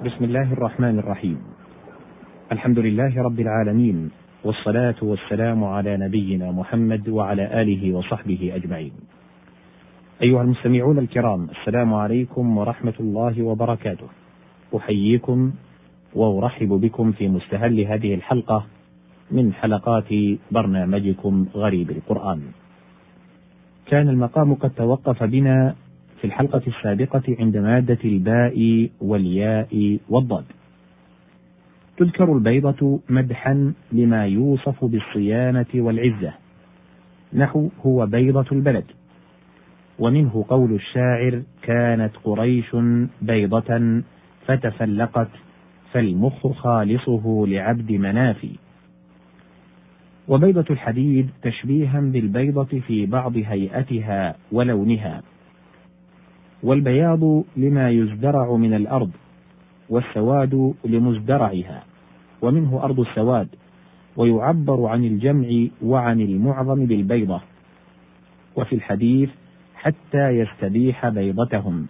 بسم الله الرحمن الرحيم. الحمد لله رب العالمين والصلاة والسلام على نبينا محمد وعلى آله وصحبه أجمعين. أيها المستمعون الكرام السلام عليكم ورحمة الله وبركاته. أحييكم وأرحب بكم في مستهل هذه الحلقة من حلقات برنامجكم غريب القرآن. كان المقام قد توقف بنا في الحلقة السابقة عند مادة الباء والياء والضاد. تذكر البيضة مدحا لما يوصف بالصيانة والعزة، نحو هو بيضة البلد، ومنه قول الشاعر: كانت قريش بيضة فتفلقت فالمخ خالصه لعبد منافي. وبيضة الحديد تشبيها بالبيضة في بعض هيئتها ولونها، والبياض لما يزدرع من الأرض والسواد لمزدرعها ومنه أرض السواد ويعبر عن الجمع وعن المعظم بالبيضة. وفي الحديث حتى يستبيح بيضتهم.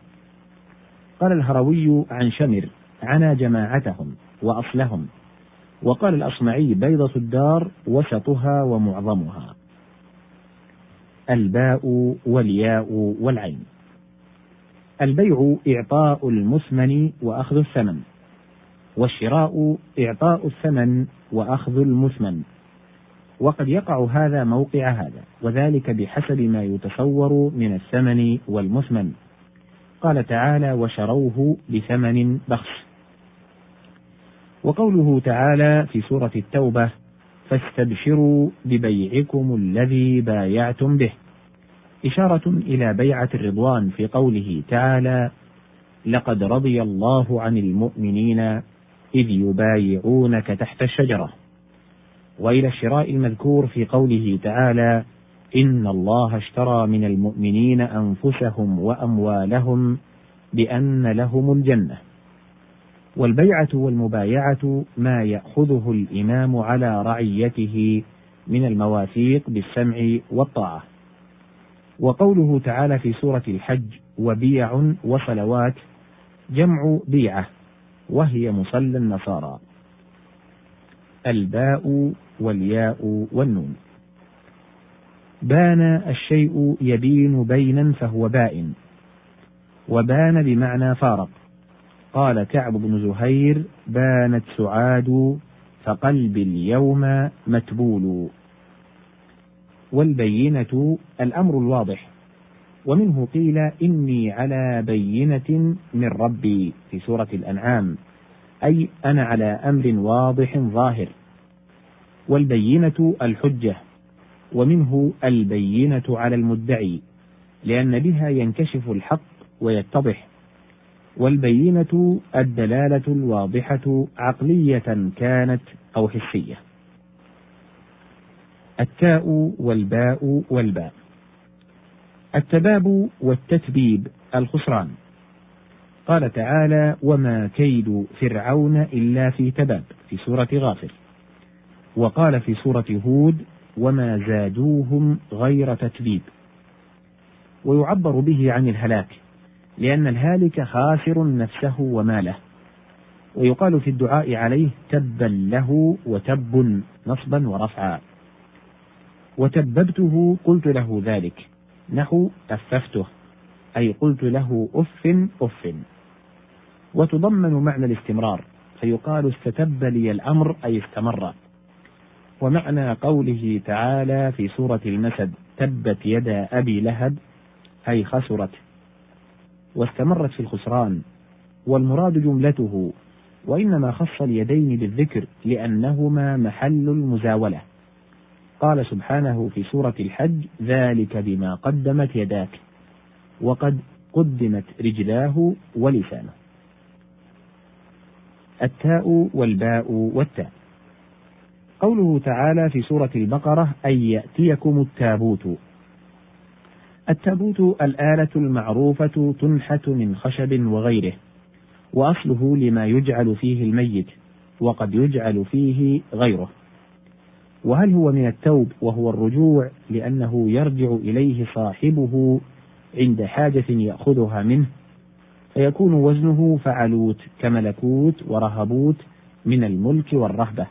قال الهروي عن شمر عنا جماعتهم وأصلهم وقال الأصمعي بيضة الدار وسطها ومعظمها. الباء والياء والعين. البيع إعطاء المثمن وأخذ الثمن والشراء إعطاء الثمن وأخذ المثمن وقد يقع هذا موقع هذا وذلك بحسب ما يتصور من الثمن والمثمن قال تعالى وشروه بثمن بخس وقوله تعالى في سورة التوبة فاستبشروا ببيعكم الذي بايعتم به إشارة إلى بيعة الرضوان في قوله تعالى: لقد رضي الله عن المؤمنين إذ يبايعونك تحت الشجرة، وإلى الشراء المذكور في قوله تعالى: إن الله اشترى من المؤمنين أنفسهم وأموالهم بأن لهم الجنة. والبيعة والمبايعة ما يأخذه الإمام على رعيته من المواثيق بالسمع والطاعة. وقوله تعالى في سورة الحج وبيع وصلوات جمع بيعة وهي مصلى النصارى. الباء والياء والنون. بان الشيء يبين بينا فهو بائن وبان بمعنى فارق. قال كعب بن زهير بانت سعاد فقلبي اليوم متبول. والبينة الأمر الواضح. ومنه قيل إني على بينة من ربي في سورة الأنعام أي أنا على أمر واضح ظاهر. والبينة الحجة ومنه البينة على المدعي لأن بها ينكشف الحق ويتضح. والبينة الدلالة الواضحة عقلية كانت أو حسية. التاء والباء والباء. التباب والتتبيب الخسران. قال تعالى وما كيد فرعون إلا في تباب في سورة غافر. وقال في سورة هود وما زادوهم غير تتبيب ويعبر به عن الهلاك لأن الهالك خاسر نفسه وماله. ويقال في الدعاء عليه تبا له وتب نصبا ورفعا وتببته قلت له ذلك. نحو أففته أي قلت له أف أف. وتضمن معنى الاستمرار فيقال استتب لي الأمر أي استمر. ومعنى قوله تعالى في سورة المسد تبت يدا أبي لهب أي خسرت. واستمرت في الخسران. والمراد جملته وإنما خص اليدين بالذكر لأنهما محل المزاولة. قال سبحانه في سورة الحج ذلك بما قدمت يداك وقد قدمت رجلاه ولسانه. التاء والباء والتاء. قوله تعالى في سورة البقرة أن يأتيكم التابوت. التابوت الآلة المعروفة تنحت من خشب وغيره وأصله لما يجعل فيه الميت وقد يجعل فيه غيره. وهل هو من التوب وهو الرجوع لأنه يرجع إليه صاحبه عند حاجة يأخذها منه؟ فيكون وزنه فعلوت كملكوت ورهبوت من الملك والرهبة.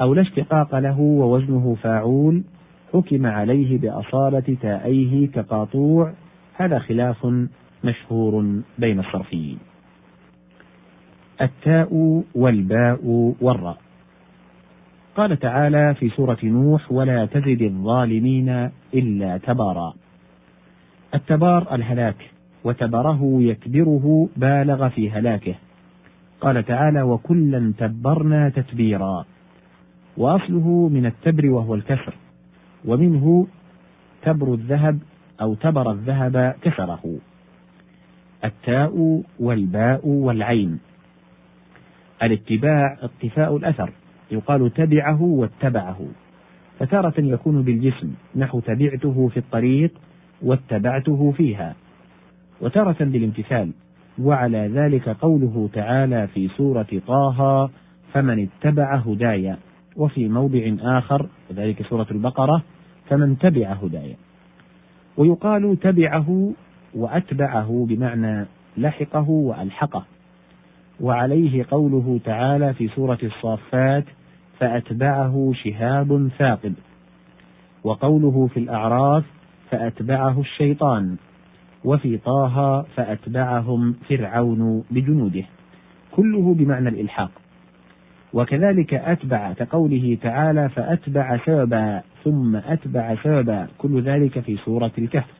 أو لا اشتقاق له ووزنه فاعول حكم عليه بأصالة تائيه كقاطوع هذا خلاف مشهور بين الصرفيين. التاء والباء والراء. قال تعالى في سورة نوح ولا تزد الظالمين إلا تبارا. التبار الهلاك وتبره يكبره بالغ في هلاكه. قال تعالى وكلا تبرنا تتبيرا. وأصله من التبر وهو الكسر ومنه تبر الذهب أو تبر الذهب كسره. التاء والباء والعين. الاتباع اقتفاء الأثر. يقال تبعه واتبعه. فتارة يكون بالجسم نحو تبعته في الطريق واتبعته فيها. وتارة بالامتثال وعلى ذلك قوله تعالى في سورة طه فمن اتبع هدايا وفي موضع آخر وذلك سورة البقرة فمن تبع هدايا ويقال تبعه وأتبعه بمعنى لحقه وألحقه. وعليه قوله تعالى في سورة الصافات فأتبعه شهاب ثاقب. وقوله في الأعراف فأتبعه الشيطان وفي طه فأتبعهم فرعون بجنوده. كله بمعنى الإلحاق. وكذلك أتبع كقوله تعالى فأتبع سببا ثم أتبع سببا كل ذلك في سورة الكهف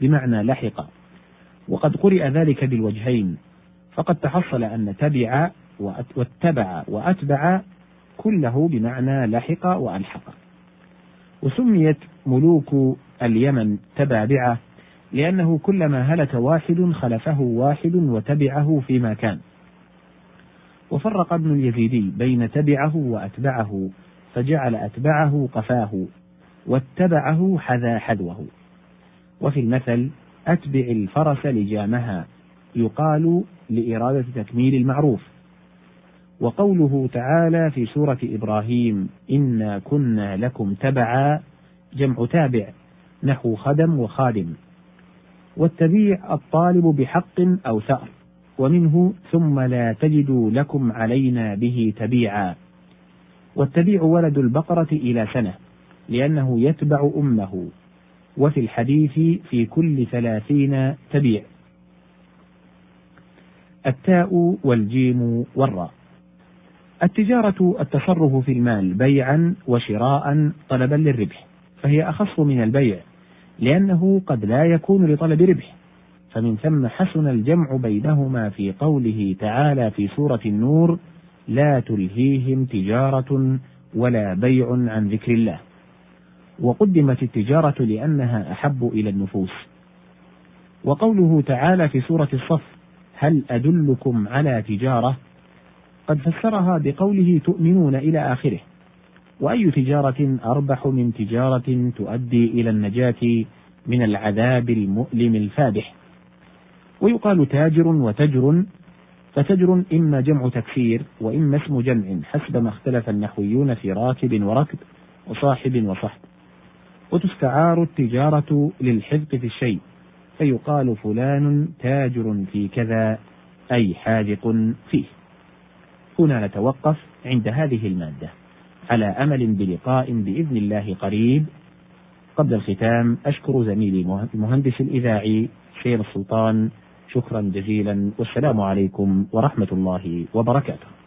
بمعنى لحق. وقد قرئ ذلك بالوجهين فقد تحصل أن تبع واتبع وأتبع كله بمعنى لحق وألحق. وسميت ملوك اليمن تبابعة لأنه كلما هلك واحد خلفه واحد وتبعه فيما كان. وفرق ابن اليزيدي بين تبعه وأتبعه فجعل أتبعه قفاه واتبعه حذا حذوه. وفي المثل أتبع الفرس لجامها يقال لإرادة تكميل المعروف. وقوله تعالى في سورة إبراهيم إنا كنا لكم تبعا جمع تابع نحو خدم وخادم. والتبيع الطالب بحق أو ثأر ومنه ثم لا تجدوا لكم علينا به تبيعا والتبيع ولد البقرة إلى سنة لأنه يتبع أمه. وفي الحديث في كل ثلاثين تبيع التاء والجيم والراء. التجارة التصرف في المال بيعا وشراء طلبا للربح فهي أخص من البيع لأنه قد لا يكون لطلب ربح. فمن ثم حسن الجمع بينهما في قوله تعالى في سورة النور لا تلهيهم تجارة ولا بيع عن ذكر الله. وقدمت التجارة لأنها أحب إلى النفوس. وقوله تعالى في سورة الصف هل أدلكم على تجارة؟ قد فسرها بقوله تؤمنون إلى آخره. وأي تجارة أربح من تجارة تؤدي إلى النجاة من العذاب المؤلم الفادح. ويقال تاجر وتجر فتجر إما جمع تكسير وإما اسم جمع حسب ما اختلف النحويون في راكب وركب وصاحب وصحب. وتستعار التجارة للحفظ في الشيء فيقال فلان تاجر في كذا أي حاذق فيه. هنا نتوقف عند هذه المادة على أمل بلقاء بإذن الله قريب. قبل الختام أشكر زميلي المهندس الإذاعي شير السلطان. شكرا جزيلا. والسلام عليكم ورحمة الله وبركاته.